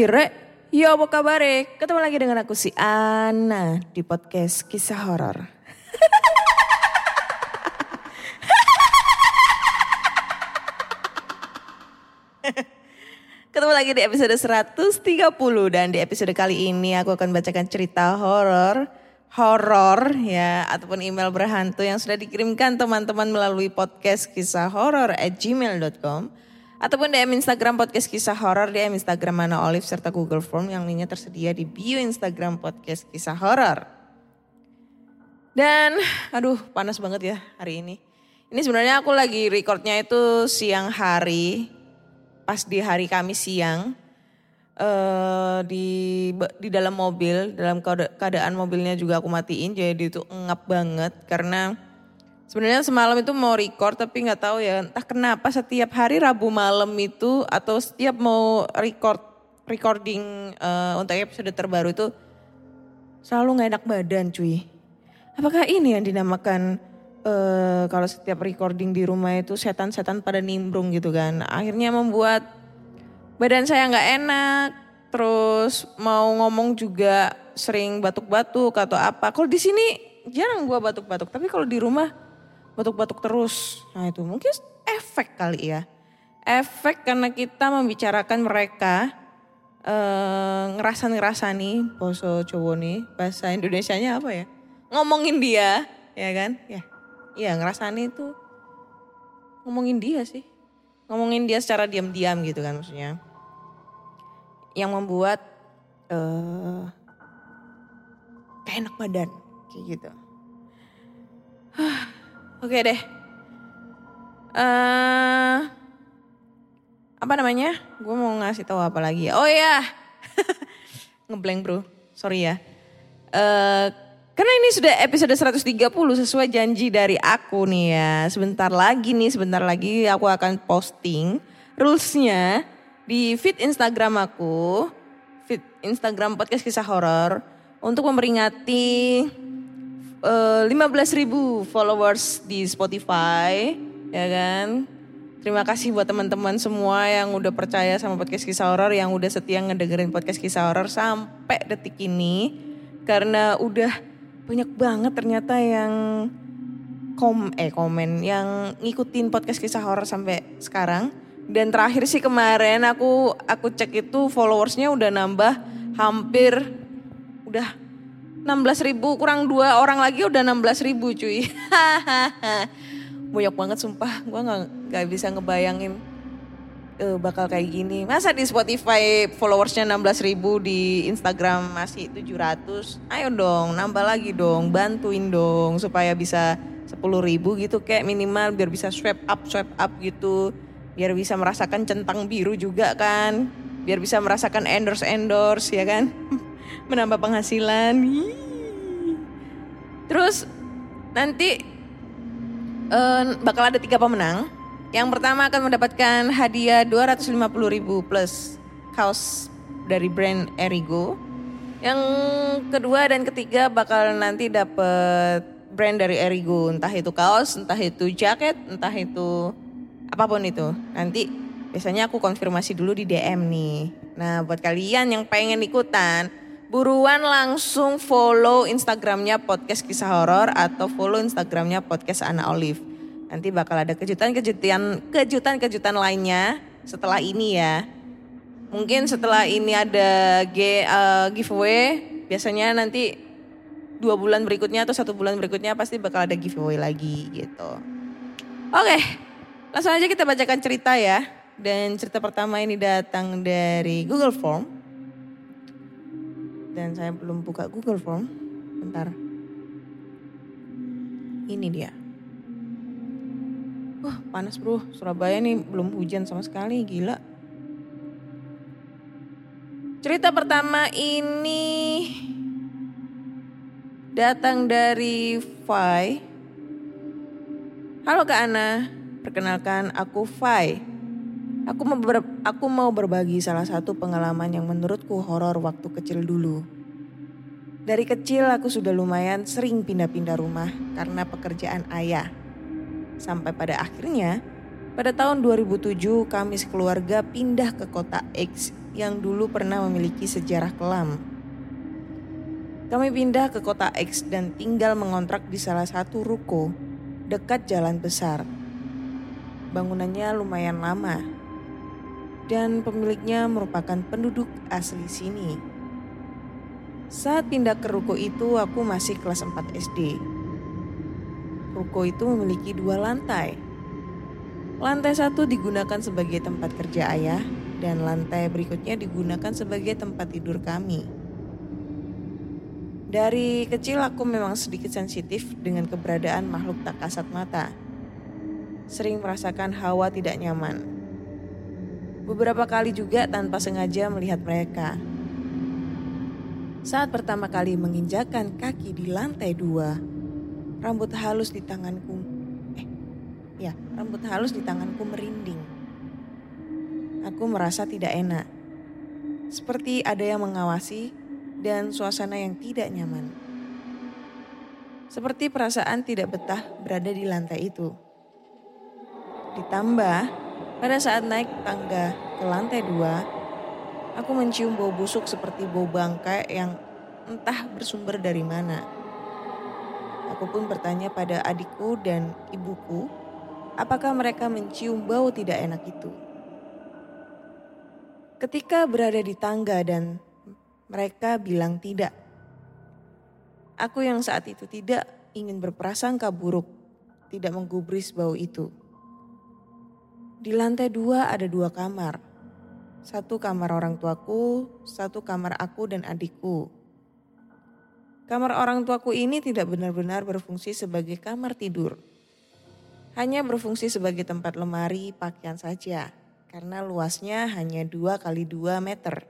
Hai Re, ya apa kabar Ketemu lagi dengan aku si Ana di podcast kisah horor. Ketemu lagi di episode 130 dan di episode kali ini aku akan bacakan cerita horor horor ya ataupun email berhantu yang sudah dikirimkan teman-teman melalui podcast kisah horor at gmail.com ataupun DM Instagram podcast kisah horor DM Instagram Mana Olive serta Google Form yang linknya tersedia di bio Instagram podcast kisah horor. Dan aduh panas banget ya hari ini. Ini sebenarnya aku lagi recordnya itu siang hari pas di hari Kamis siang eh di di dalam mobil dalam keada- keadaan mobilnya juga aku matiin jadi itu ngap banget karena sebenarnya semalam itu mau record tapi nggak tahu ya entah kenapa setiap hari Rabu malam itu atau setiap mau record recording eh, untuk episode terbaru itu selalu nggak enak badan cuy. Apakah ini yang dinamakan eh kalau setiap recording di rumah itu setan-setan pada nimbrung gitu kan. Akhirnya membuat badan saya nggak enak. Terus mau ngomong juga sering batuk-batuk atau apa. Kalau di sini jarang gua batuk-batuk, tapi kalau di rumah batuk-batuk terus. Nah itu mungkin efek kali ya. Efek karena kita membicarakan mereka eh ngerasa-ngerasa nih, poso cowok nih, bahasa Indonesianya apa ya? Ngomongin dia, ya kan? Ya, iya ngerasani itu ngomongin dia sih. Ngomongin dia secara diam-diam gitu kan maksudnya. Yang membuat eh enak badan, kayak gitu. Oke deh. eh apa namanya? Gue mau ngasih tahu apa lagi ya? Oh iya, ngeblank bro, sorry ya. eh karena ini sudah episode 130 sesuai janji dari aku nih ya. Sebentar lagi nih, sebentar lagi aku akan posting rulesnya di feed Instagram aku, feed Instagram podcast kisah horor untuk memperingati eh, 15.000 followers di Spotify, ya kan? Terima kasih buat teman-teman semua yang udah percaya sama podcast kisah horor, yang udah setia ngedengerin podcast kisah horor sampai detik ini. Karena udah banyak banget ternyata yang kom eh komen yang ngikutin podcast kisah horor sampai sekarang. Dan terakhir sih kemarin aku aku cek itu followersnya udah nambah hampir udah 16 ribu kurang dua orang lagi udah 16 ribu cuy. Banyak banget sumpah gue nggak nggak bisa ngebayangin eh, bakal kayak gini. Masa di Spotify followersnya 16 ribu di Instagram masih 700. Ayo dong nambah lagi dong bantuin dong supaya bisa 10 ribu gitu kayak minimal biar bisa swipe up swipe up gitu. Biar bisa merasakan centang biru juga kan. Biar bisa merasakan endorse endorse ya kan. Menambah penghasilan. Terus nanti eh, bakal ada tiga pemenang. Yang pertama akan mendapatkan hadiah 250 ribu plus kaos dari brand Erigo. Yang kedua dan ketiga bakal nanti dapat brand dari Erigo, entah itu kaos, entah itu jaket, entah itu apa pun itu. Nanti biasanya aku konfirmasi dulu di DM nih. Nah, buat kalian yang pengen ikutan, buruan langsung follow Instagramnya podcast kisah horor atau follow Instagramnya podcast Ana Olive. Nanti bakal ada kejutan-kejutan kejutan-kejutan lainnya setelah ini ya. Mungkin setelah ini ada G, eh, giveaway, biasanya nanti dua bulan berikutnya atau satu bulan berikutnya pasti bakal ada giveaway lagi gitu. Oke, langsung aja kita bacakan cerita ya. Dan cerita pertama ini datang dari Google Form. Dan saya belum buka Google Form. Bentar. Ini dia. Wah panas bro, Surabaya nih belum hujan sama sekali, gila. Cerita pertama ini datang dari Fai. Halo Kak Ana, perkenalkan aku Fai. Aku mau, ber- aku mau berbagi salah satu pengalaman yang menurutku horor waktu kecil dulu. Dari kecil aku sudah lumayan sering pindah-pindah rumah karena pekerjaan ayah. Sampai pada akhirnya, pada tahun 2007 kami sekeluarga pindah ke kota X yang dulu pernah memiliki sejarah kelam. Kami pindah ke kota X dan tinggal mengontrak di salah satu ruko dekat jalan besar. Bangunannya lumayan lama dan pemiliknya merupakan penduduk asli sini. Saat pindah ke ruko itu aku masih kelas 4 SD. Ruko itu memiliki dua lantai. Lantai satu digunakan sebagai tempat kerja ayah dan lantai berikutnya digunakan sebagai tempat tidur kami. Dari kecil aku memang sedikit sensitif dengan keberadaan makhluk tak kasat mata. Sering merasakan hawa tidak nyaman. Beberapa kali juga tanpa sengaja melihat mereka. Saat pertama kali menginjakan kaki di lantai dua, rambut halus di tanganku, eh, ya, rambut halus di tanganku merinding. Aku merasa tidak enak, seperti ada yang mengawasi dan suasana yang tidak nyaman. Seperti perasaan tidak betah berada di lantai itu. Ditambah, pada saat naik tangga ke lantai dua, aku mencium bau busuk seperti bau bangkai yang entah bersumber dari mana. Aku pun bertanya pada adikku dan ibuku, apakah mereka mencium bau tidak enak itu. Ketika berada di tangga dan mereka bilang tidak. Aku yang saat itu tidak ingin berprasangka buruk, tidak menggubris bau itu. Di lantai dua ada dua kamar. Satu kamar orang tuaku, satu kamar aku dan adikku. Kamar orang tuaku ini tidak benar-benar berfungsi sebagai kamar tidur. Hanya berfungsi sebagai tempat lemari pakaian saja, karena luasnya hanya 2 kali 2 meter.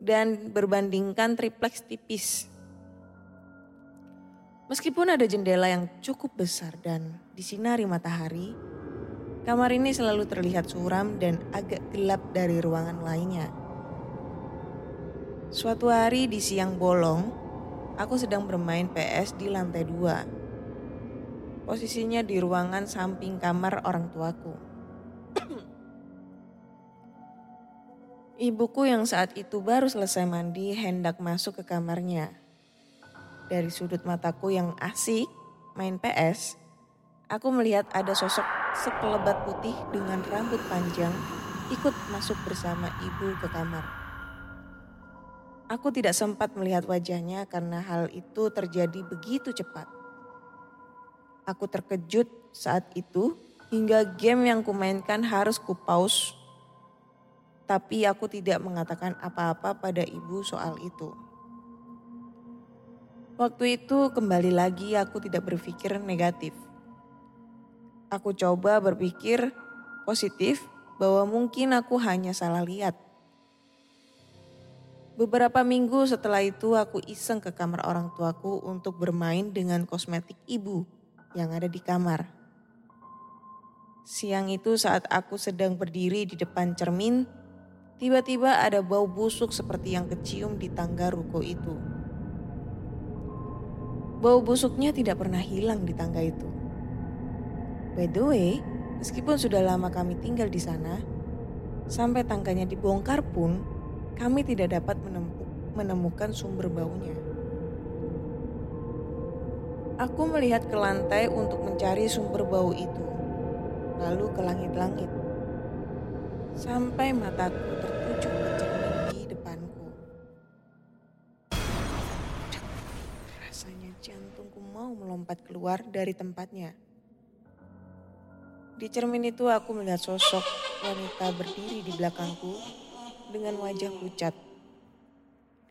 Dan berbandingkan tripleks tipis. Meskipun ada jendela yang cukup besar dan disinari matahari, kamar ini selalu terlihat suram dan agak gelap dari ruangan lainnya. Suatu hari di siang bolong, aku sedang bermain PS di lantai dua. Posisinya di ruangan samping kamar orang tuaku. Ibuku yang saat itu baru selesai mandi hendak masuk ke kamarnya. Dari sudut mataku yang asik main PS, aku melihat ada sosok sekelebat putih dengan rambut panjang ikut masuk bersama ibu ke kamar. Aku tidak sempat melihat wajahnya karena hal itu terjadi begitu cepat. Aku terkejut saat itu hingga game yang kumainkan harus ku pause. Tapi aku tidak mengatakan apa-apa pada ibu soal itu. Waktu itu kembali lagi aku tidak berpikir negatif. Aku coba berpikir positif bahwa mungkin aku hanya salah lihat. Beberapa minggu setelah itu aku iseng ke kamar orang tuaku untuk bermain dengan kosmetik ibu yang ada di kamar. Siang itu saat aku sedang berdiri di depan cermin, tiba-tiba ada bau busuk seperti yang kecium di tangga ruko itu. Bau busuknya tidak pernah hilang di tangga itu. By the way, meskipun sudah lama kami tinggal di sana, sampai tangganya dibongkar pun, kami tidak dapat menemukan sumber baunya. Aku melihat ke lantai untuk mencari sumber bau itu, lalu ke langit-langit, sampai mataku tertuju ke cermin di depanku. Jantungku mau melompat keluar dari tempatnya. Di cermin itu aku melihat sosok wanita berdiri di belakangku dengan wajah pucat.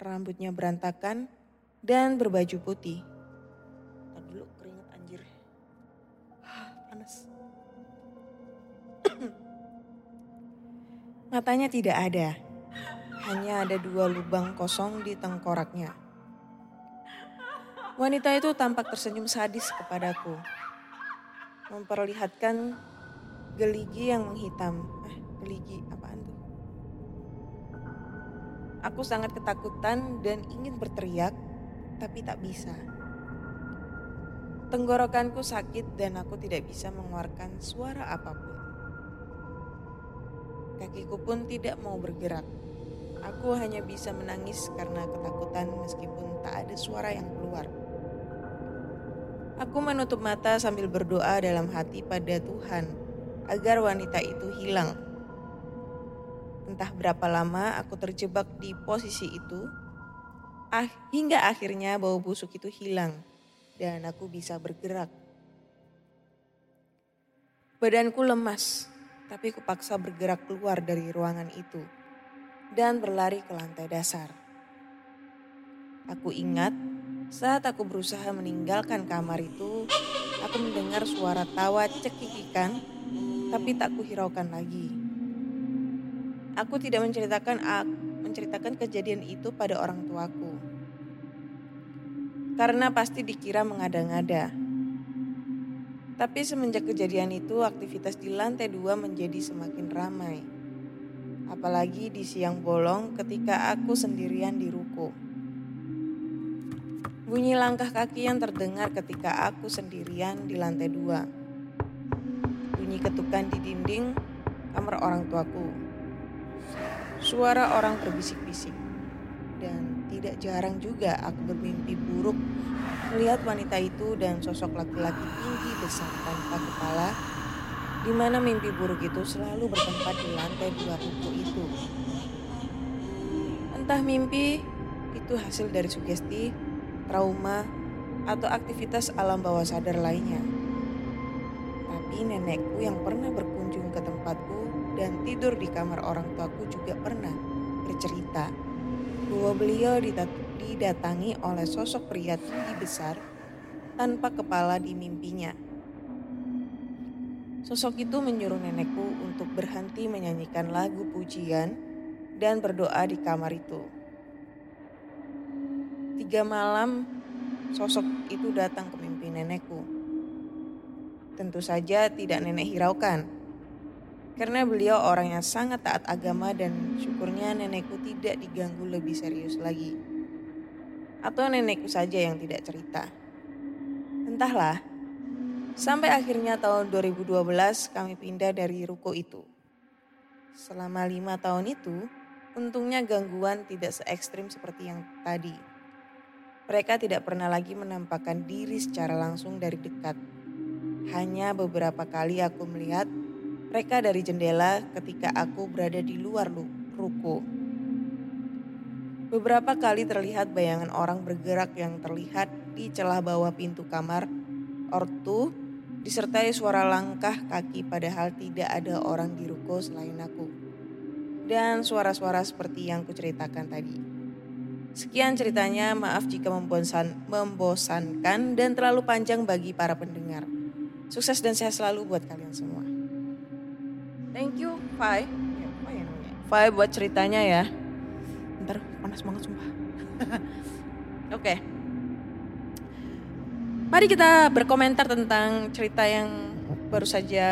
Rambutnya berantakan dan berbaju putih. Dulu keringet anjir. Hah, Panas. Matanya tidak ada. Hanya ada dua lubang kosong di tengkoraknya. Wanita itu tampak tersenyum sadis kepadaku. Memperlihatkan geligi yang menghitam. Eh, geligi apaan tuh? Aku sangat ketakutan dan ingin berteriak, tapi tak bisa. Tenggorokanku sakit dan aku tidak bisa mengeluarkan suara apa pun. Kakiku pun tidak mau bergerak. Aku hanya bisa menangis karena ketakutan meskipun tak ada suara yang keluar. Aku menutup mata sambil berdoa dalam hati pada Tuhan agar wanita itu hilang. Entah berapa lama aku terjebak di posisi itu, ah, hingga akhirnya bau busuk itu hilang dan aku bisa bergerak. Badanku lemas, tapi kupaksa bergerak keluar dari ruangan itu dan berlari ke lantai dasar. Aku ingat saat aku berusaha meninggalkan kamar itu, aku mendengar suara tawa cekikikan, tapi tak kuhiraukan lagi. Aku tidak menceritakan menceritakan kejadian itu pada orang tuaku. Karena pasti dikira mengada-ngada. Tapi semenjak kejadian itu aktivitas di lantai dua menjadi semakin ramai. Apalagi di siang bolong ketika aku sendirian di ruko. Bunyi langkah kaki yang terdengar ketika aku sendirian di lantai dua. Bunyi ketukan di dinding kamar orang tuaku. Suara orang berbisik-bisik. Dan tidak jarang juga aku bermimpi buruk melihat wanita itu dan sosok laki-laki tinggi besar tanpa kepala di mana mimpi buruk itu selalu bertempat di lantai dua ruko itu. Entah mimpi itu hasil dari sugesti, trauma, atau aktivitas alam bawah sadar lainnya. Tapi nenekku yang pernah berkunjung ke tempatku dan tidur di kamar orang tuaku juga pernah bercerita bahwa beliau didatangi oleh sosok pria tinggi besar tanpa kepala di mimpinya. Sosok itu menyuruh nenekku untuk berhenti menyanyikan lagu pujian dan berdoa di kamar itu. Tiga malam sosok itu datang ke mimpi nenekku. Tentu saja tidak nenek hiraukan. Karena beliau orang yang sangat taat agama dan syukurnya nenekku tidak diganggu lebih serius lagi. Atau nenekku saja yang tidak cerita. Entahlah, sampai akhirnya tahun 2012 kami pindah dari ruko itu. Selama lima tahun itu, untungnya gangguan tidak se ekstrim seperti yang tadi. Mereka tidak pernah lagi menampakkan diri secara langsung dari dekat. Hanya beberapa kali aku melihat mereka dari jendela ketika aku berada di luar ruko. Beberapa kali terlihat bayangan orang bergerak yang terlihat di celah bawah pintu kamar ortu disertai suara langkah kaki padahal tidak ada orang di ruko selain aku. Dan suara-suara seperti yang kuceritakan tadi. Sekian ceritanya, maaf jika membosan, membosankan dan terlalu panjang bagi para pendengar. Sukses dan sehat selalu buat kalian semua. Thank you, Fai. Ya, Fai namanya. Fai buat ceritanya ya. Ntar panas banget sumpah. Oke. Mari kita berkomentar tentang cerita yang baru saja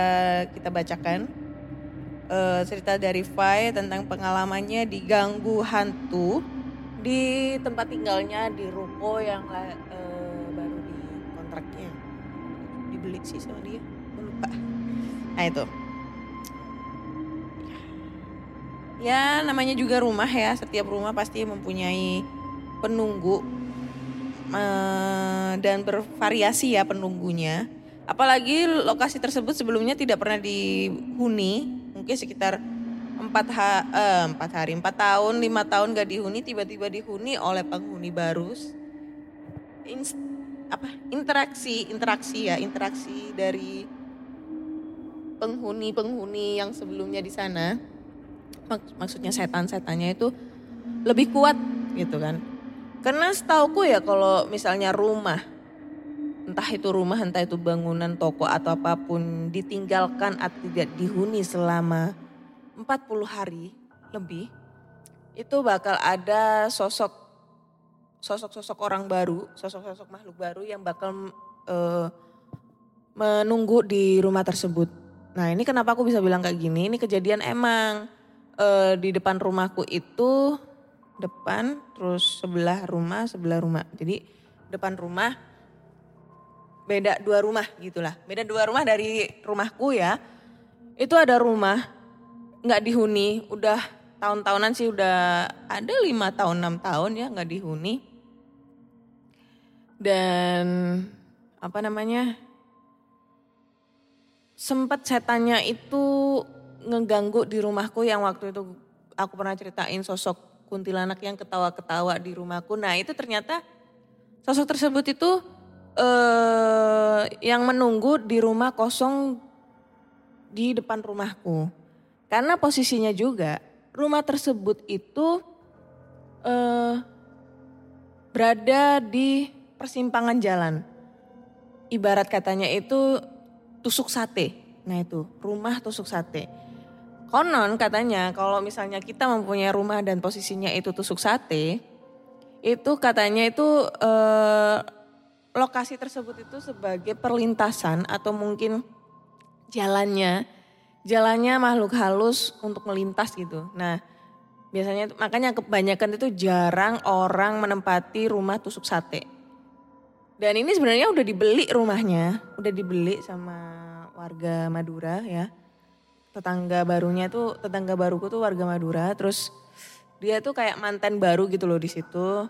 kita bacakan. Uh, cerita dari Fai tentang pengalamannya diganggu hantu di tempat tinggalnya di ruko yang uh, baru di kontraknya. Dibeli sih sama dia. Lupa. Nah itu. Ya namanya juga rumah ya. Setiap rumah pasti mempunyai penunggu uh, dan bervariasi ya penunggunya. Apalagi lokasi tersebut sebelumnya tidak pernah dihuni. Mungkin sekitar empat ha, eh, empat hari empat tahun lima tahun gak dihuni tiba-tiba dihuni oleh penghuni baru Inst, apa? Interaksi interaksi ya interaksi dari penghuni-penghuni yang sebelumnya di sana. Mak- maksudnya setan-setannya itu lebih kuat gitu kan. Karena setauku ya kalau misalnya rumah entah itu rumah entah itu bangunan toko atau apa pun ditinggalkan atau tidak dihuni selama 40 hari lebih itu bakal ada sosok sosok-sosok orang baru, sosok-sosok makhluk baru yang bakal eh, menunggu di rumah tersebut. Nah ini kenapa aku bisa bilang kayak gini? Ini kejadian emang eh, di depan rumahku itu depan, terus sebelah rumah, sebelah rumah. Jadi depan rumah beda dua rumah gitulah. Beda dua rumah dari rumahku ya. Itu ada rumah nggak dihuni, udah tahun-tahunan sih udah ada lima tahun enam tahun ya nggak dihuni dan apa namanya sempat setannya itu ngeganggu di rumahku yang waktu itu aku pernah ceritain sosok kuntilanak yang ketawa-ketawa di rumahku. Nah itu ternyata sosok tersebut itu eh, yang menunggu di rumah kosong di depan rumahku. Karena posisinya juga rumah tersebut itu eh, berada di persimpangan jalan. Ibarat katanya itu tusuk sate. Nah itu rumah tusuk sate. Konon katanya kalau misalnya kita mempunyai rumah dan posisinya itu tusuk sate, itu katanya itu eh, lokasi tersebut itu sebagai perlintasan atau mungkin jalannya, jalannya makhluk halus untuk melintas gitu. Nah biasanya makanya kebanyakan itu jarang orang menempati rumah tusuk sate. Dan ini sebenarnya udah dibeli rumahnya, udah dibeli sama warga Madura ya. Tetangga barunya tuh, tetangga baruku tuh warga Madura. Terus dia tuh kayak mantan baru gitu loh di situ.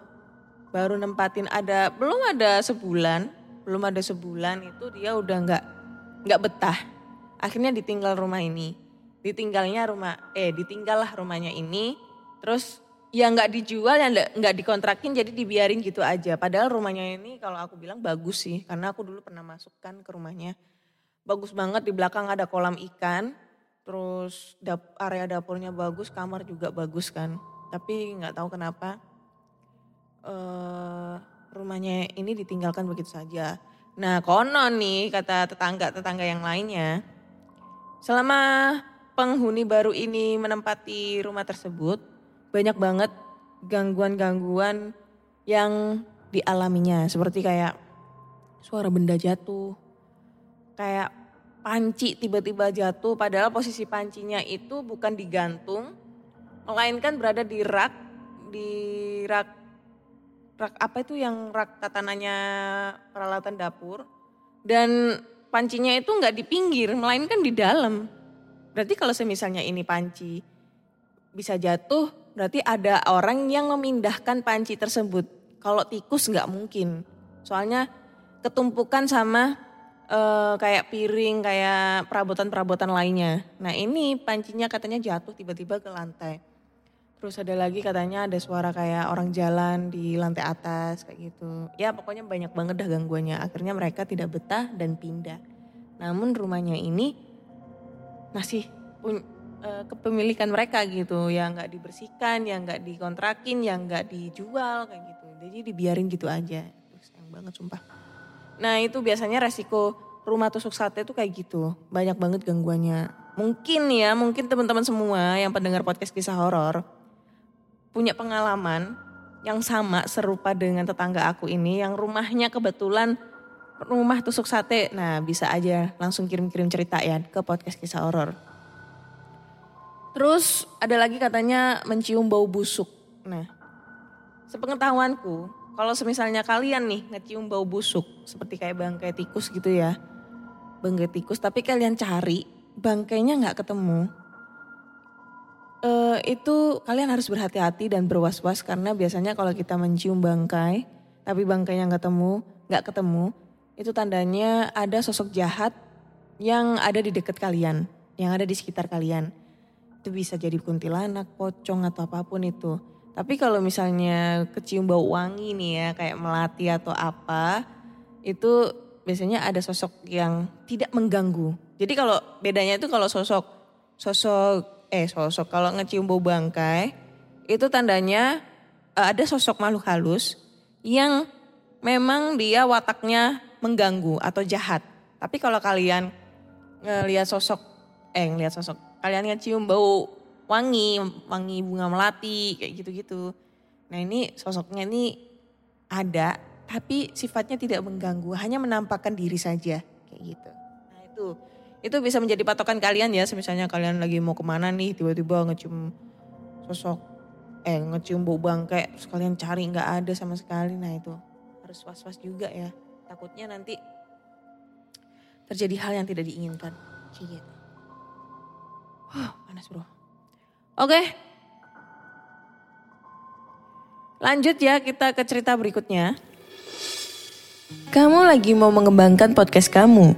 Baru nempatin ada, belum ada sebulan, belum ada sebulan itu dia udah nggak nggak betah. Akhirnya ditinggal rumah ini. Ditinggalnya rumah, eh ditinggallah rumahnya ini. Terus ya nggak dijual ya nggak dikontrakin jadi dibiarin gitu aja padahal rumahnya ini kalau aku bilang bagus sih karena aku dulu pernah masukkan ke rumahnya bagus banget di belakang ada kolam ikan terus dap, area dapurnya bagus kamar juga bagus kan tapi nggak tahu kenapa uh, rumahnya ini ditinggalkan begitu saja nah konon nih kata tetangga tetangga yang lainnya selama penghuni baru ini menempati rumah tersebut banyak banget gangguan-gangguan yang dialaminya. Seperti kayak suara benda jatuh, kayak panci tiba-tiba jatuh padahal posisi pancinya itu bukan digantung melainkan berada di rak di rak rak apa itu yang rak tatanannya peralatan dapur. Dan pancinya itu nggak di pinggir melainkan di dalam berarti kalau semisalnya ini panci bisa jatuh berarti ada orang yang memindahkan panci tersebut. Kalau tikus nggak mungkin, soalnya ketumpukan sama uh, kayak piring, kayak perabotan-perabotan lainnya. Nah ini pancinya katanya jatuh tiba-tiba ke lantai. Terus ada lagi katanya ada suara kayak orang jalan di lantai atas kayak gitu. Ya pokoknya banyak banget dah gangguannya. Akhirnya mereka tidak betah dan pindah. Namun rumahnya ini masih uh, kepemilikan mereka gitu yang nggak dibersihkan yang nggak dikontrakin yang nggak dijual kayak gitu jadi dibiarin gitu aja sayang banget sumpah nah itu biasanya resiko rumah tusuk sate itu kayak gitu banyak banget gangguannya mungkin ya mungkin teman-teman semua yang pendengar podcast kisah horor punya pengalaman yang sama serupa dengan tetangga aku ini yang rumahnya kebetulan rumah tusuk sate. Nah, bisa aja langsung kirim-kirim cerita ya ke podcast kisah horor. Terus ada lagi katanya mencium bau busuk. Nah, sepengetahuanku, kalau semisalnya kalian nih ngecium bau busuk, seperti kayak bangkai tikus gitu ya, bangkai tikus, tapi kalian cari bangkainya nggak ketemu, uh, itu kalian harus berhati-hati dan berwas-was karena biasanya kalau kita mencium bangkai, tapi bangkainya nggak ketemu, nggak ketemu, itu tandanya ada sosok jahat yang ada di dekat kalian, yang ada di sekitar kalian itu bisa jadi kuntilanak, pocong atau apa pun itu. Tapi kalau misalnya kecium bau wangi nih ya kayak melati atau apa, itu biasanya ada sosok yang tidak mengganggu. Jadi kalau bedanya itu kalau sosok sosok eh sosok kalau ngecium bau bangkai itu tandanya eh, ada sosok makhluk halus yang memang dia wataknya mengganggu atau jahat. Tapi kalau kalian ngelihat sosok eh ngelihat sosok kalian ngecium bau wangi, wangi bunga melati kayak gitu-gitu. Nah, ini sosoknya ini ada tapi sifatnya tidak mengganggu, hanya menampakkan diri saja kayak gitu. Nah, itu itu bisa menjadi patokan kalian ya, misalnya kalian lagi mau ke mana nih tiba-tiba ngecium sosok eh ngecium bau bangkai terus kalian cari nggak ada sama sekali nah itu harus was-was juga ya takutnya nanti terjadi hal yang tidak diinginkan Kayak gitu. Wah, panas bro. Oke. Lanjut ya kita ke cerita berikutnya. Kamu lagi mau mengembangkan podcast kamu,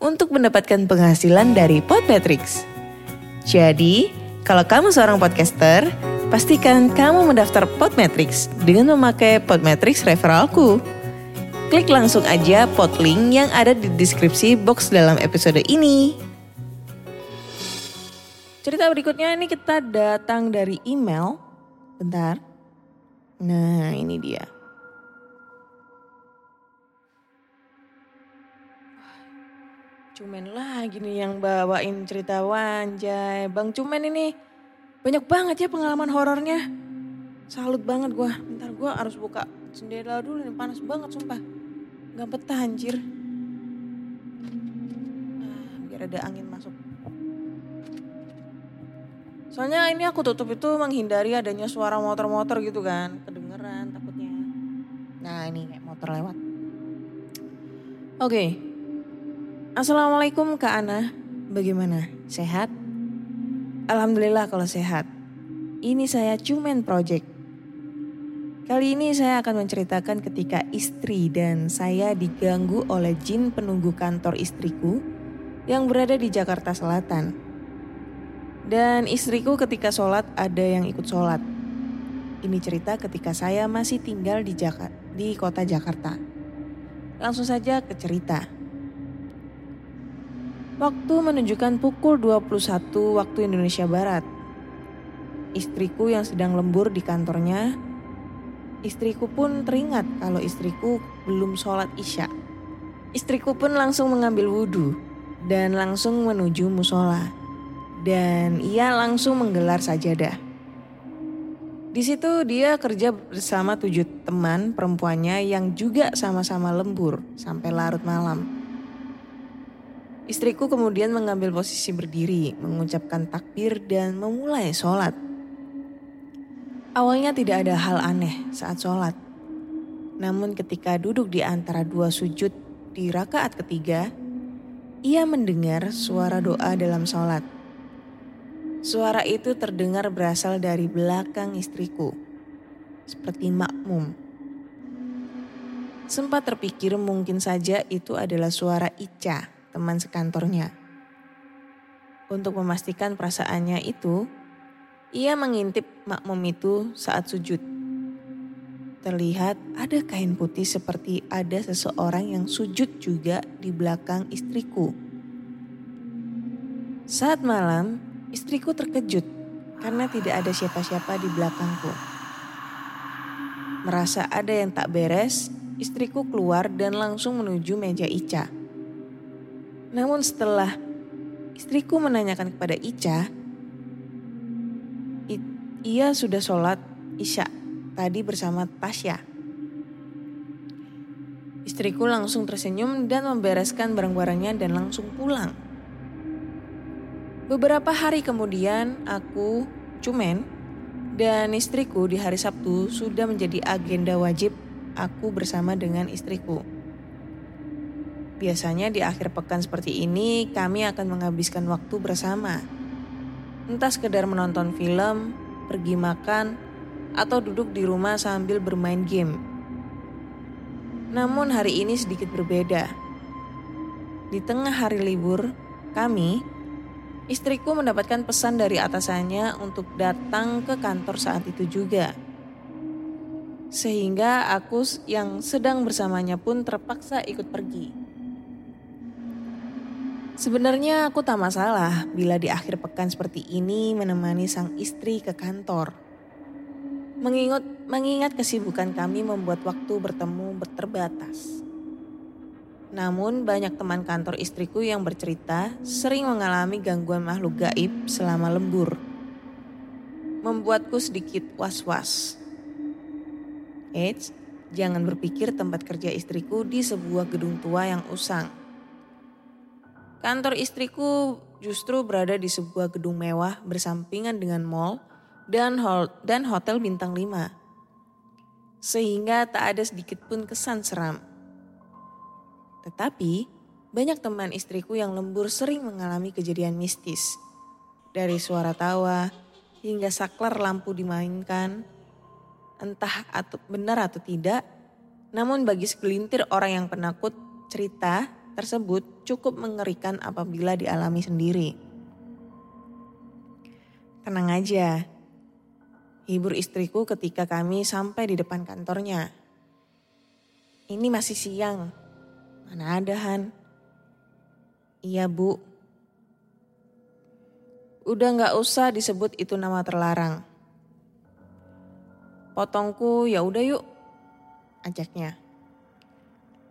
untuk mendapatkan penghasilan dari Podmetrics. Jadi, kalau kamu seorang podcaster, pastikan kamu mendaftar Podmetrics dengan memakai Podmetrics referralku. Klik langsung aja podlink yang ada di deskripsi box dalam episode ini. Cerita berikutnya ini kita datang dari email. Bentar. Nah, ini dia. Cumen lagi nih yang bawain cerita Wanjay. Bang Cumen ini banyak banget ya pengalaman horornya. Salut banget gua. Bentar gua harus buka jendela dulu nih panas banget sumpah. Gak betah anjir. Nah, biar ada angin masuk. Soalnya ini aku tutup itu menghindari adanya suara motor-motor gitu kan. Kedengeran takutnya. Nah ini kayak motor lewat. Oke. Assalamualaikum Kak Ana. Bagaimana? Sehat? Alhamdulillah kalau sehat. Ini saya Cumen Project. Kali ini saya akan menceritakan ketika istri dan saya diganggu oleh jin penunggu kantor istriku yang berada di Jakarta Selatan. Dan istriku ketika sholat ada yang ikut sholat. Ini cerita ketika saya masih tinggal di, Jaka, di kota Jakarta. Langsung saja ke cerita. Waktu menunjukkan pukul 21 waktu Indonesia Barat. Istriku yang sedang lembur di kantornya, istriku pun teringat kalau istriku belum sholat isya. Istriku pun langsung mengambil wudhu dan langsung menuju musola. Dan ia langsung menggelar sajadah. Di situ dia kerja bersama tujuh teman perempuannya yang juga sama-sama lembur sampai larut malam. Istriku kemudian mengambil posisi berdiri, mengucapkan takbir dan memulai sholat. Awalnya tidak ada hal aneh saat sholat. Namun ketika duduk di antara dua sujud di rakaat ketiga, ia mendengar suara doa dalam sholat. Suara itu terdengar berasal dari belakang istriku, seperti makmum. Sempat terpikir mungkin saja itu adalah suara Ica teman sekantornya. Untuk memastikan perasaannya itu, ia mengintip makmum itu saat sujud. Terlihat ada kain putih seperti ada seseorang yang sujud juga di belakang istriku. Saat malam, istriku terkejut karena tidak ada siapa-siapa di belakangku. Merasa ada yang tak beres, istriku keluar dan langsung menuju meja Ica. Namun setelah istriku menanyakan kepada Ica, ia sudah sholat Isya tadi bersama Tasya. Istriku langsung tersenyum dan membereskan barang-barangnya dan langsung pulang. Beberapa hari kemudian aku, Cumen, dan istriku di hari Sabtu sudah menjadi agenda wajib aku bersama dengan istriku. Biasanya di akhir pekan seperti ini kami akan menghabiskan waktu bersama. Entah sekedar menonton film, pergi makan, atau duduk di rumah sambil bermain game. Namun hari ini sedikit berbeda. Di tengah hari libur, kami, istriku mendapatkan pesan dari atasannya untuk datang ke kantor saat itu juga. Sehingga aku yang sedang bersamanya pun terpaksa ikut pergi. Sebenarnya aku tak masalah bila di akhir pekan seperti ini menemani sang istri ke kantor. Mengingat, mengingat kesibukan kami membuat waktu bertemu terbatas. Namun banyak teman kantor istriku yang bercerita sering mengalami gangguan makhluk gaib selama lembur. Membuatku sedikit was-was. Eits, jangan berpikir tempat kerja istriku di sebuah gedung tua yang usang. Kantor istriku justru berada di sebuah gedung mewah bersampingan dengan mall dan, hol dan hotel bintang 5. Sehingga tak ada sedikit pun kesan seram. Tetapi banyak teman istriku yang lembur sering mengalami kejadian mistis. Dari suara tawa hingga saklar lampu dimainkan, entah atau benar atau tidak, namun bagi segelintir orang yang penakut, cerita tersebut cukup mengerikan apabila dialami sendiri. Tenang aja, hibur istriku ketika kami sampai di depan kantornya. Ini masih siang. Mana ada Han? Iya bu. Udah gak usah disebut itu nama terlarang. Potongku ya udah yuk, ajaknya.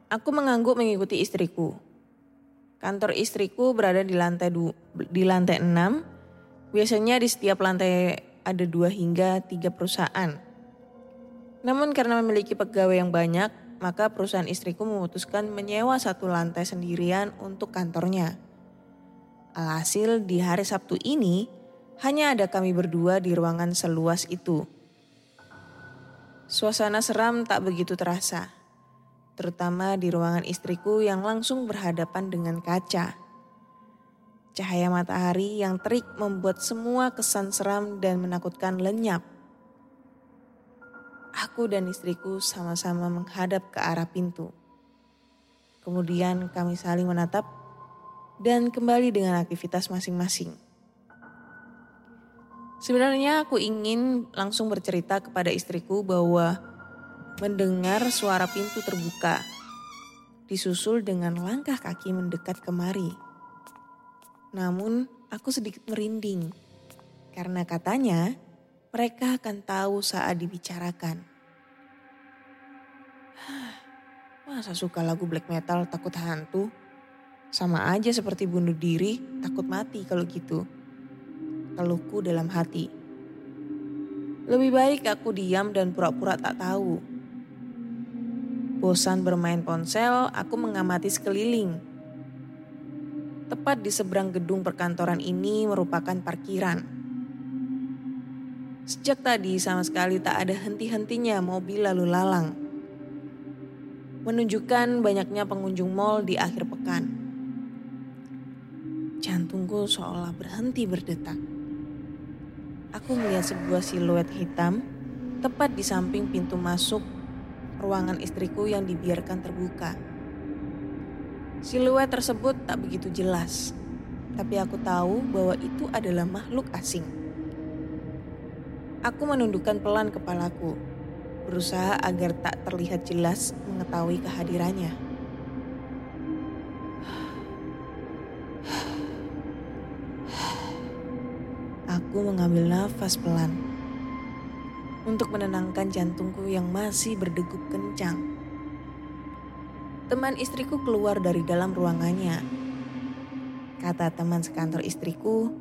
Aku mengangguk mengikuti istriku. Kantor istriku berada di lantai du, di lantai 6. Biasanya di setiap lantai ada dua hingga tiga perusahaan. Namun karena memiliki pegawai yang banyak, maka perusahaan istriku memutuskan menyewa satu lantai sendirian untuk kantornya. Alhasil di hari Sabtu ini, hanya ada kami berdua di ruangan seluas itu. Suasana seram tak begitu terasa, terutama di ruangan istriku yang langsung berhadapan dengan kaca. Cahaya matahari yang terik membuat semua kesan seram dan menakutkan lenyap. Aku dan istriku sama-sama menghadap ke arah pintu. Kemudian kami saling menatap dan kembali dengan aktivitas masing-masing. Sebenarnya aku ingin langsung bercerita kepada istriku bahwa mendengar suara pintu terbuka, disusul dengan langkah kaki mendekat kemari. Namun aku sedikit merinding karena katanya mereka akan tahu saat dibicarakan. Masa suka lagu black metal takut hantu? Sama aja seperti bunuh diri, takut mati kalau gitu. Keluhku dalam hati. Lebih baik aku diam dan pura-pura tak tahu. Bosan bermain ponsel, aku mengamati sekeliling tepat di seberang gedung perkantoran ini merupakan parkiran. Sejak tadi sama sekali tak ada henti-hentinya mobil lalu lalang. Menunjukkan banyaknya pengunjung mall di akhir pekan. Jantungku seolah berhenti berdetak. Aku melihat sebuah siluet hitam tepat di samping pintu masuk ruangan istriku yang dibiarkan terbuka. Siluet tersebut tak begitu jelas, tapi aku tahu bahwa itu adalah makhluk asing. Aku menundukkan pelan kepalaku, berusaha agar tak terlihat jelas mengetahui kehadirannya. Aku mengambil nafas pelan untuk menenangkan jantungku yang masih berdegup kencang teman istriku keluar dari dalam ruangannya. Kata teman sekantor istriku,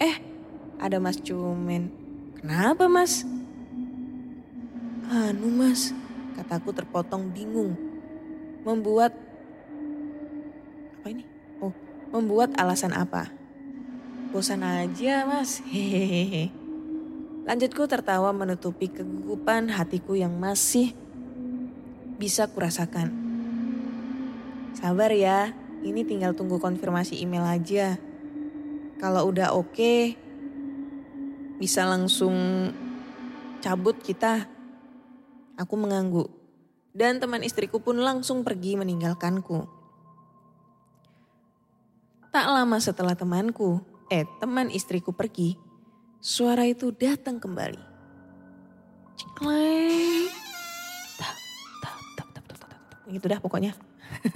eh ada mas Cumen. Kenapa mas? Anu mas, kataku terpotong bingung. Membuat, apa ini? Oh, membuat alasan apa? Bosan aja mas, hehehe. Lanjutku tertawa menutupi kegugupan hatiku yang masih bisa kurasakan. Sabar ya, ini tinggal tunggu konfirmasi email aja. Kalau udah oke, bisa langsung cabut kita. Aku mengangguk. Dan teman istriku pun langsung pergi meninggalkanku. Tak lama setelah temanku, eh teman istriku pergi, suara itu datang kembali. Cikleng. Tap. Gitu dah pokoknya.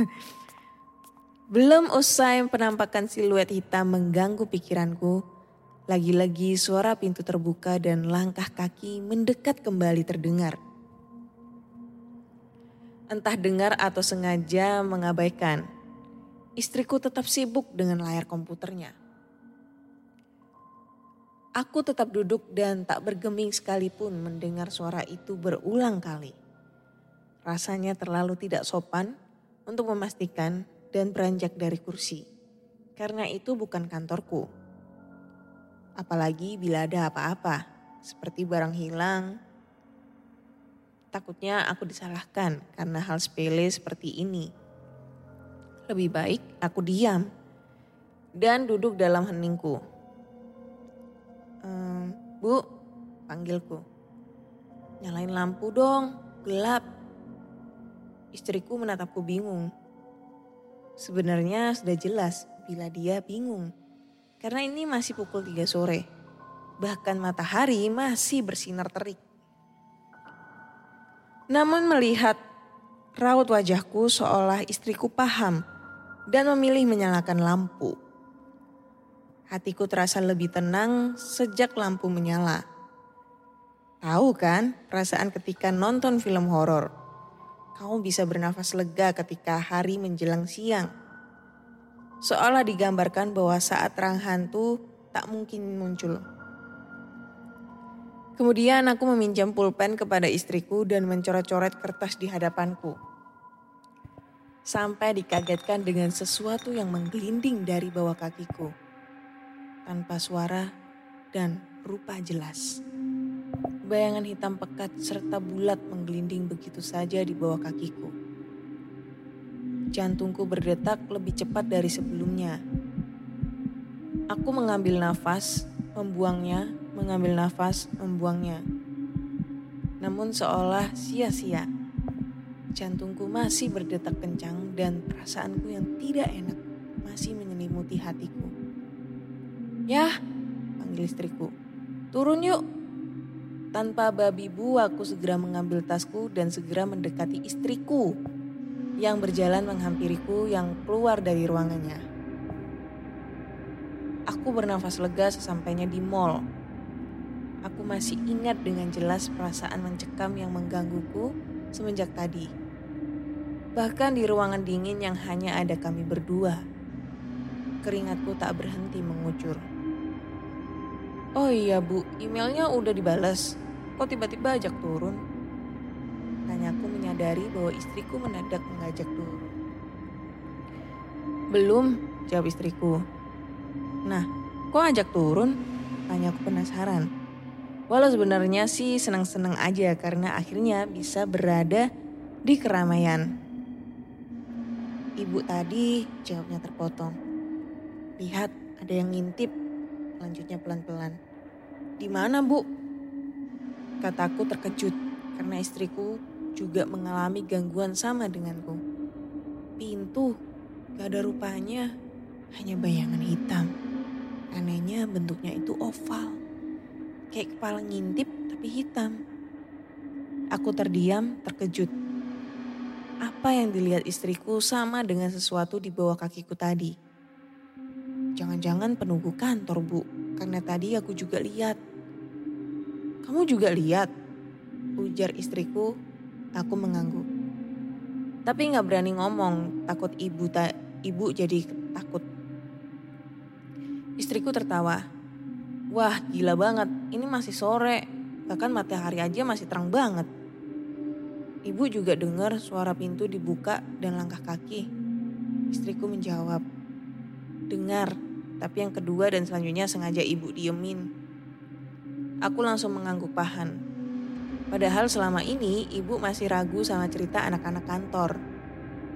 Belum usai penampakan siluet hitam mengganggu pikiranku, lagi-lagi suara pintu terbuka dan langkah kaki mendekat kembali terdengar. Entah dengar atau sengaja mengabaikan, istriku tetap sibuk dengan layar komputernya. Aku tetap duduk dan tak bergeming sekalipun mendengar suara itu berulang kali. Rasanya terlalu tidak sopan untuk memastikan dan beranjak dari kursi. Karena itu bukan kantorku. Apalagi bila ada apa-apa, seperti barang hilang. Takutnya aku disalahkan karena hal sepele seperti ini. Lebih baik aku diam dan duduk dalam heningku. Ehm, bu, panggilku. Nyalain lampu dong, gelap. Istriku menatapku bingung. Sebenarnya sudah jelas bila dia bingung. Karena ini masih pukul 3 sore. Bahkan matahari masih bersinar terik. Namun melihat raut wajahku seolah istriku paham dan memilih menyalakan lampu. Hatiku terasa lebih tenang sejak lampu menyala. Tahu kan perasaan ketika nonton film horor? Kamu bisa bernafas lega ketika hari menjelang siang. Seolah digambarkan bahwa saat terang hantu tak mungkin muncul. Kemudian aku meminjam pulpen kepada istriku dan mencoret-coret kertas di hadapanku. Sampai dikagetkan dengan sesuatu yang menggelinding dari bawah kakiku. Tanpa suara dan rupa jelas. Bayangan hitam pekat serta bulat menggelinding begitu saja di bawah kakiku. Jantungku berdetak lebih cepat dari sebelumnya. Aku mengambil nafas, membuangnya, mengambil nafas, membuangnya. Namun seolah sia-sia. Jantungku masih berdetak kencang dan perasaanku yang tidak enak masih menyelimuti hatiku. Yah, panggil istriku. Turun yuk, tanpa babi bu, aku segera mengambil tasku dan segera mendekati istriku yang berjalan menghampiriku yang keluar dari ruangannya. Aku bernafas lega sesampainya di mall. Aku masih ingat dengan jelas perasaan mencekam yang menggangguku semenjak tadi. Bahkan di ruangan dingin yang hanya ada kami berdua. Keringatku tak berhenti mengucur. Oh iya bu, emailnya udah dibalas. Kok tiba-tiba ajak turun? Tanyaku menyadari bahwa istriku mendadak mengajak turun. Belum, jawab istriku. Nah, kok ajak turun? Tanyaku penasaran. Walau sebenarnya sih senang-senang aja karena akhirnya bisa berada di keramaian. Ibu tadi jawabnya terpotong. Lihat, ada yang ngintip. Lanjutnya pelan-pelan. Di mana, Bu? Kataku terkejut karena istriku juga mengalami gangguan sama denganku. Pintu, gak ada rupanya, hanya bayangan hitam. Anehnya bentuknya itu oval. Kayak kepala ngintip tapi hitam. Aku terdiam, terkejut. Apa yang dilihat istriku sama dengan sesuatu di bawah kakiku tadi. Jangan-jangan penunggu kantor bu, karena tadi aku juga lihat kamu juga lihat, ujar istriku. Aku mengangguk. Tapi nggak berani ngomong, takut ibu tak ibu jadi takut. Istriku tertawa. Wah gila banget, ini masih sore. Bahkan matahari aja masih terang banget. Ibu juga dengar suara pintu dibuka dan langkah kaki. Istriku menjawab, dengar, tapi yang kedua dan selanjutnya sengaja ibu diemin. Aku langsung mengangguk pahan. Padahal selama ini ibu masih ragu sama cerita anak-anak kantor.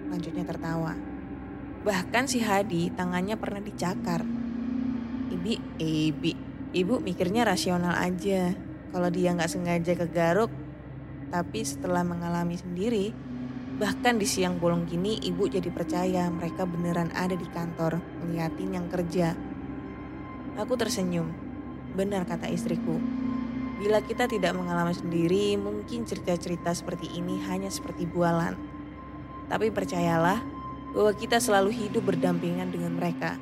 Lanjutnya tertawa. Bahkan si Hadi tangannya pernah dicakar. Ibi, eh, ibi, ibu mikirnya rasional aja. Kalau dia nggak sengaja kegaruk, tapi setelah mengalami sendiri, bahkan di siang bolong gini ibu jadi percaya mereka beneran ada di kantor ngeliatin yang kerja. Aku tersenyum. Benar kata istriku. Bila kita tidak mengalami sendiri, mungkin cerita-cerita seperti ini hanya seperti bualan. Tapi percayalah bahwa kita selalu hidup berdampingan dengan mereka.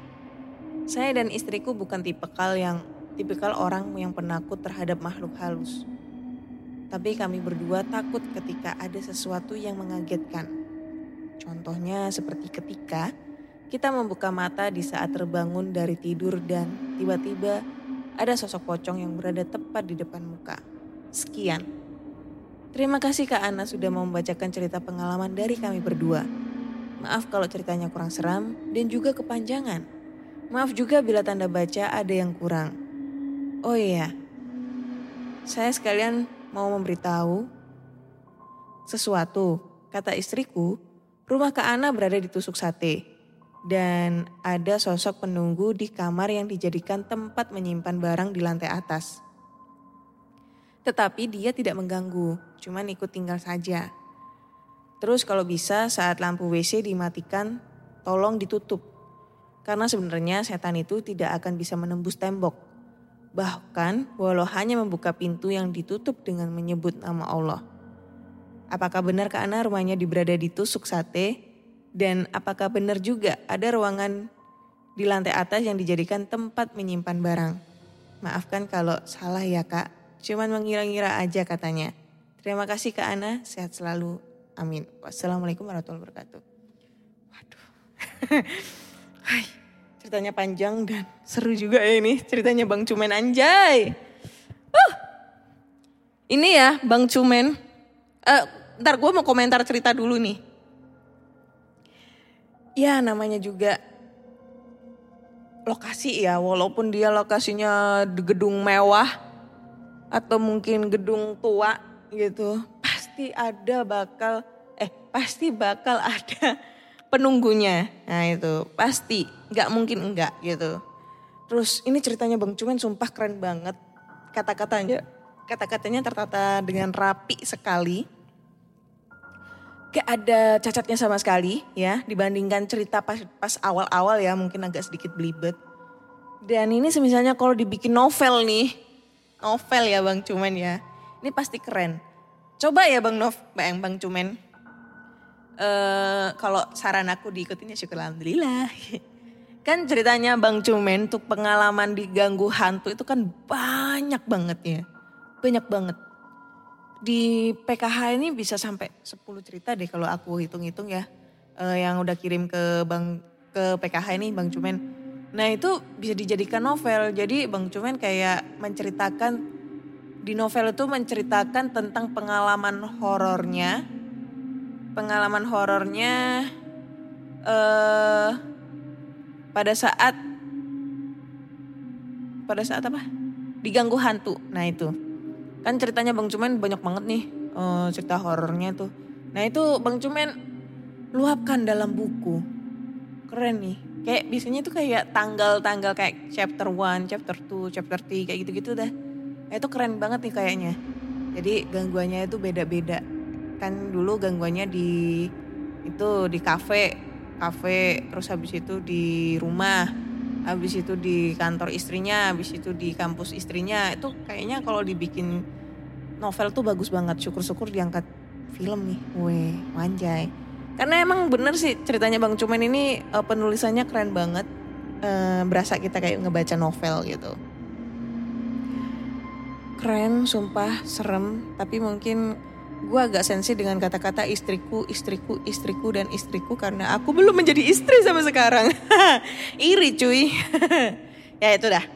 Saya dan istriku bukan tipikal yang tipikal orang yang penakut terhadap makhluk halus. Tapi kami berdua takut ketika ada sesuatu yang mengagetkan. Contohnya seperti ketika kita membuka mata di saat terbangun dari tidur dan tiba-tiba ada sosok pocong yang berada tepat di depan muka. Sekian. Terima kasih Kak Ana sudah membacakan cerita pengalaman dari kami berdua. Maaf kalau ceritanya kurang seram dan juga kepanjangan. Maaf juga bila tanda baca ada yang kurang. Oh iya, saya sekalian mau memberitahu sesuatu. Kata istriku, rumah Kak Ana berada di tusuk sate. Dan ada sosok penunggu di kamar yang dijadikan tempat menyimpan barang di lantai atas. Tetapi dia tidak mengganggu, cuman ikut tinggal saja. Terus kalau bisa saat lampu WC dimatikan, tolong ditutup. Karena sebenarnya setan itu tidak akan bisa menembus tembok. Bahkan walau hanya membuka pintu yang ditutup dengan menyebut nama Allah. Apakah benar Kak Ana rumahnya diberada di tusuk sate? Dan apakah benar juga ada ruangan di lantai atas yang dijadikan tempat menyimpan barang? Maafkan kalau salah ya kak, cuman mengira-ngira aja katanya. Terima kasih Kak Ana, sehat selalu. Amin. Wassalamualaikum warahmatullahi wabarakatuh. Waduh. Hai, ceritanya panjang dan seru juga ya ini. Ceritanya Bang Cumen anjay. Uh. Ini ya Bang Cumen. Eh, ntar gue mau komentar cerita dulu nih. Ya namanya juga lokasi ya. Walaupun dia lokasinya gedung mewah. Atau mungkin gedung tua gitu. Pasti ada bakal, eh pasti bakal ada penunggunya. Nah itu pasti, nggak mungkin enggak gitu. Terus ini ceritanya Bang Cumen sumpah keren banget. Kata-katanya, kata-katanya tertata dengan rapi sekali. Gak ada cacatnya sama sekali ya dibandingkan cerita pas, pas awal-awal ya mungkin agak sedikit belibet. Dan ini semisalnya kalau dibikin novel nih, novel ya Bang Cumen ya. Ini pasti keren. Coba ya Bang Nov, Bang Bang Cumen. Eh kalau saran aku diikutin ya syukur alhamdulillah. Kan ceritanya Bang Cumen untuk pengalaman diganggu hantu itu kan banyak banget ya. Banyak banget. Di PKH ini bisa sampai 10 cerita deh kalau aku hitung-hitung ya. Eh, yang udah kirim ke Bang ke PKH ini Bang Cumen. Nah itu bisa dijadikan novel. Jadi Bang Cumen kayak menceritakan di novel itu menceritakan tentang pengalaman horornya. Pengalaman horornya eh pada saat pada saat apa? Diganggu hantu. Nah itu. Kan ceritanya Bang Cumen banyak banget nih eh, cerita horornya tuh. Nah itu Bang Cumen luapkan dalam buku. Keren nih. Kayak biasanya tuh kayak tanggal-tanggal kayak chapter 1, chapter 2, chapter 3 kayak gitu-gitu dah. Nah, itu keren banget nih kayaknya. Jadi gangguannya itu beda-beda. Kan dulu gangguannya di itu di kafe, kafe, terus habis itu di rumah, habis itu di kantor istrinya, habis itu di kampus istrinya. Itu kayaknya kalau dibikin novel tuh bagus banget. Syukur-syukur diangkat film nih. Weh, manjay. Karena emang bener sih ceritanya Bang Cumen ini eh, penulisannya keren banget. Eh, berasa kita kayak ngebaca novel gitu keren, sumpah, serem. Tapi mungkin gue agak sensi dengan kata-kata istriku, istriku, istriku, dan istriku. Karena aku belum menjadi istri sampai sekarang. Iri cuy. Ya itu dah.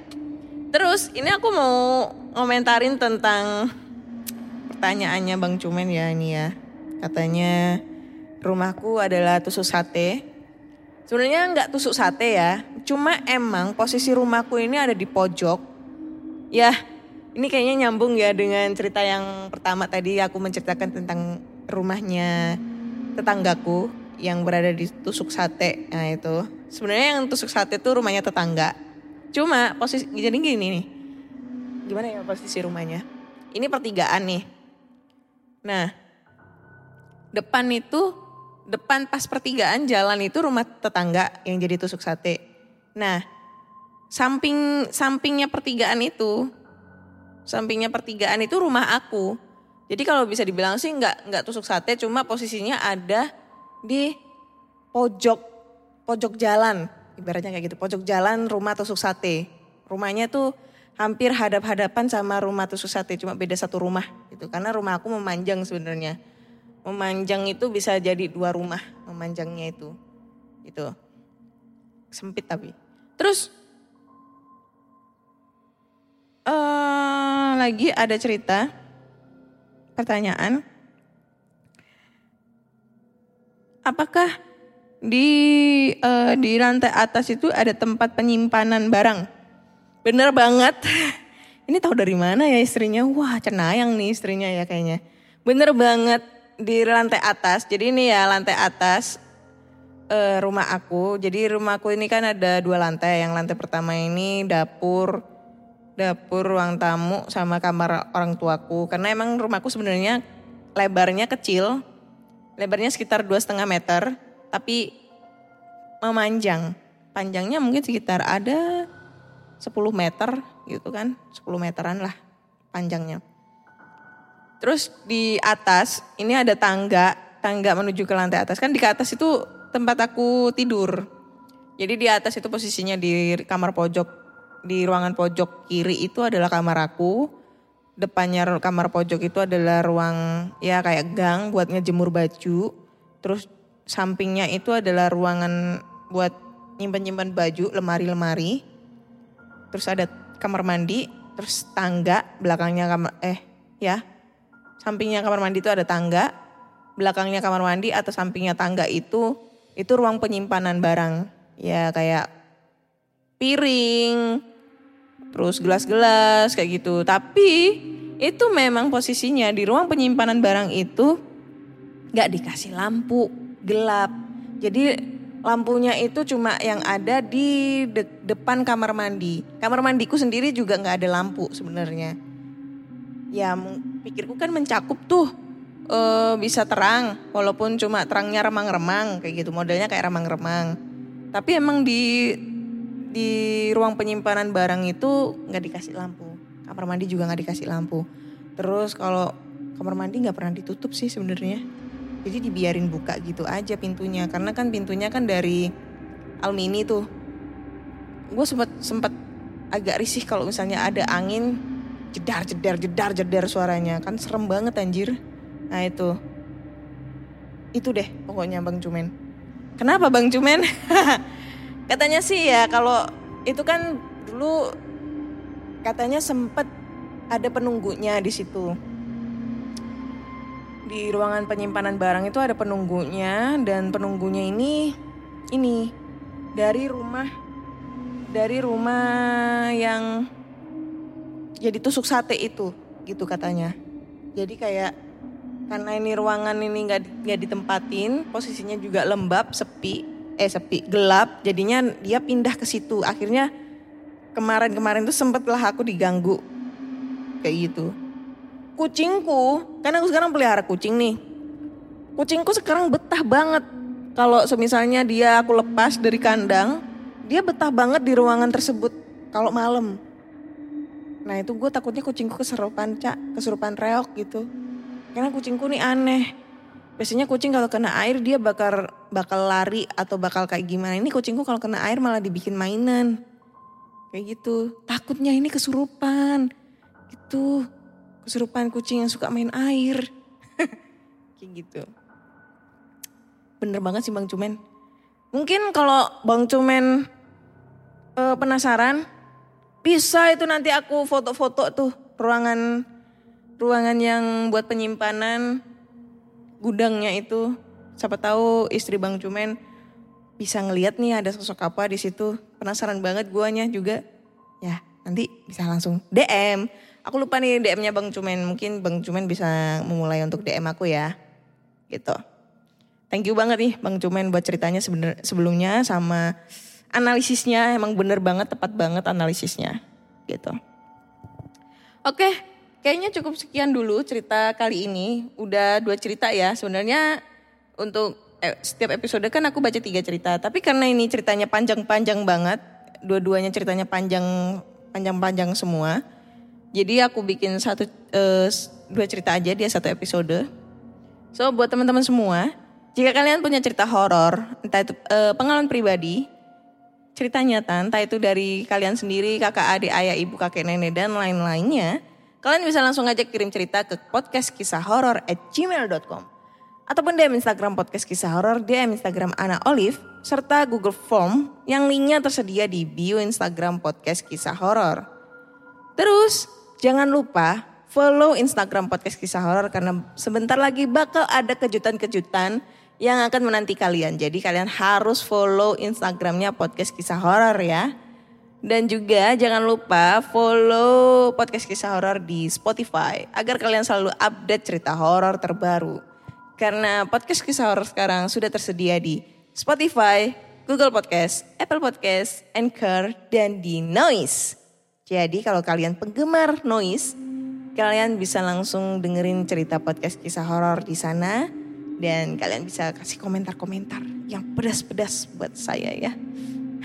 Terus ini aku mau ngomentarin tentang pertanyaannya Bang Cumen ya ini ya. Katanya rumahku adalah tusuk sate. Sebenarnya nggak tusuk sate ya. Cuma emang posisi rumahku ini ada di pojok. Ya, ini kayaknya nyambung ya dengan cerita yang pertama tadi aku menceritakan tentang rumahnya tetanggaku yang berada di tusuk sate. Nah itu. Sebenarnya yang tusuk sate itu rumahnya tetangga. Cuma posisi jadi gini nih. Gimana ya posisi rumahnya? Ini pertigaan nih. Nah, depan itu depan pas pertigaan jalan itu rumah tetangga yang jadi tusuk sate. Nah, samping sampingnya pertigaan itu sampingnya pertigaan itu rumah aku. Jadi kalau bisa dibilang sih nggak nggak tusuk sate, cuma posisinya ada di pojok pojok jalan, ibaratnya kayak gitu. Pojok jalan rumah tusuk sate. Rumahnya tuh hampir hadap-hadapan sama rumah tusuk sate, cuma beda satu rumah gitu. Karena rumah aku memanjang sebenarnya. Memanjang itu bisa jadi dua rumah, memanjangnya itu. Itu. Sempit tapi. Terus eh lagi ada cerita pertanyaan. Apakah di eh, di lantai atas itu ada tempat penyimpanan barang? Bener banget. Ini tahu dari mana ya istrinya? Wah cenayang nih istrinya ya kayaknya. Bener banget di lantai atas. Jadi ini ya lantai atas eh, rumah aku. Jadi rumahku ini kan ada dua lantai. Yang lantai pertama ini dapur dapur, ruang tamu, sama kamar orang tuaku. Karena emang rumahku sebenarnya lebarnya kecil, lebarnya sekitar dua setengah meter, tapi memanjang. Panjangnya mungkin sekitar ada 10 meter gitu kan, 10 meteran lah panjangnya. Terus di atas ini ada tangga, tangga menuju ke lantai atas. Kan di atas itu tempat aku tidur. Jadi di atas itu posisinya di kamar pojok di ruangan pojok kiri itu adalah kamar aku. Depannya kamar pojok itu adalah ruang ya kayak gang buat ngejemur baju. Terus sampingnya itu adalah ruangan buat nyimpan-nyimpan baju, lemari-lemari. Terus ada kamar mandi, terus tangga, belakangnya kamar eh ya. Sampingnya kamar mandi itu ada tangga, belakangnya kamar mandi atau sampingnya tangga itu itu ruang penyimpanan barang. Ya kayak piring, terus gelas-gelas kayak gitu. Tapi itu memang posisinya di ruang penyimpanan barang itu nggak dikasih lampu gelap. Jadi lampunya itu cuma yang ada di de- depan kamar mandi. Kamar mandiku sendiri juga nggak ada lampu sebenarnya. Ya pikirku kan mencakup tuh eh, bisa terang walaupun cuma terangnya remang-remang kayak gitu modelnya kayak remang-remang. Tapi emang di di ruang penyimpanan barang itu nggak dikasih lampu. Kamar mandi juga nggak dikasih lampu. Terus kalau kamar mandi nggak pernah ditutup sih sebenarnya. Jadi dibiarin buka gitu aja pintunya. Karena kan pintunya kan dari almini tuh. Gue sempat sempat agak risih kalau misalnya ada angin jedar jedar jedar jedar suaranya kan serem banget anjir. Nah itu itu deh pokoknya Bang Cumen. Kenapa Bang Cumen? Katanya sih ya kalau itu kan dulu katanya sempet ada penunggunya di situ. Di ruangan penyimpanan barang itu ada penunggunya dan penunggunya ini ini dari rumah dari rumah yang jadi tusuk sate itu gitu katanya. Jadi kayak karena ini ruangan ini nggak nggak ditempatin, posisinya juga lembab, sepi, eh sepi, gelap, jadinya dia pindah ke situ. Akhirnya kemarin-kemarin tuh sempet lah aku diganggu kayak gitu. Kucingku, karena aku sekarang pelihara kucing nih. Kucingku sekarang betah banget. Kalau semisalnya dia aku lepas dari kandang, dia betah banget di ruangan tersebut kalau malam. Nah itu gue takutnya kucingku keserupan cak, keserupan reok gitu. Karena kucingku nih aneh. Biasanya kucing kalau kena air dia bakal bakal lari atau bakal kayak gimana. Ini kucingku kalau kena air malah dibikin mainan. Kayak gitu. Takutnya ini kesurupan. Gitu. Kesurupan kucing yang suka main air. kayak gitu. Bener banget sih Bang Cumen. Mungkin kalau Bang Cumen eh, penasaran Bisa itu nanti aku foto-foto tuh ruangan ruangan yang buat penyimpanan gudangnya itu. Siapa tahu istri Bang Cumen bisa ngeliat nih ada sosok apa di situ. Penasaran banget guanya juga. Ya, nanti bisa langsung DM. Aku lupa nih DM-nya Bang Cumen. Mungkin Bang Cumen bisa memulai untuk DM aku ya. Gitu. Thank you banget nih Bang Cumen buat ceritanya sebener, sebelumnya sama analisisnya emang bener banget tepat banget analisisnya gitu. Oke, kayaknya cukup sekian dulu cerita kali ini. Udah dua cerita ya. Sebenarnya untuk eh, setiap episode kan aku baca tiga cerita. Tapi karena ini ceritanya panjang-panjang banget, dua-duanya ceritanya panjang panjang-panjang semua. Jadi aku bikin satu eh, dua cerita aja dia satu episode. So buat teman-teman semua, jika kalian punya cerita horor, entah itu eh, pengalaman pribadi, cerita nyata, entah itu dari kalian sendiri, kakak, adik, ayah, ibu, kakek, nenek, dan lain-lainnya, kalian bisa langsung aja kirim cerita ke podcast kisah horor at gmail.com. Ataupun DM Instagram podcast kisah horor, DM Instagram Ana Olive, serta Google Form yang linknya tersedia di bio Instagram podcast kisah horor. Terus, jangan lupa follow Instagram podcast kisah horor karena sebentar lagi bakal ada kejutan-kejutan yang akan menanti kalian. Jadi kalian harus follow Instagramnya podcast kisah horor ya. Dan juga jangan lupa follow podcast kisah horor di Spotify agar kalian selalu update cerita horor terbaru. Karena podcast kisah horor sekarang sudah tersedia di Spotify, Google Podcast, Apple Podcast, Anchor, dan di Noise. Jadi kalau kalian penggemar Noise, kalian bisa langsung dengerin cerita podcast kisah horor di sana dan kalian bisa kasih komentar-komentar yang pedas-pedas buat saya ya.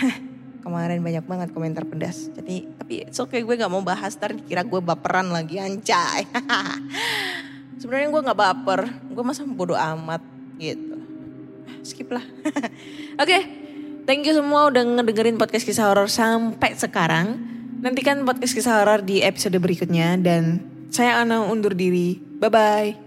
Hah, kemarin banyak banget komentar pedas. Jadi tapi it's okay gue nggak mau bahas ntar dikira gue baperan lagi anjay. Sebenarnya gue nggak baper, gue masa bodoh amat gitu. Skip lah. Oke, thank you semua udah ngedengerin podcast kisah horor sampai sekarang. Nantikan podcast kisah horor di episode berikutnya dan saya Ana undur diri. Bye bye.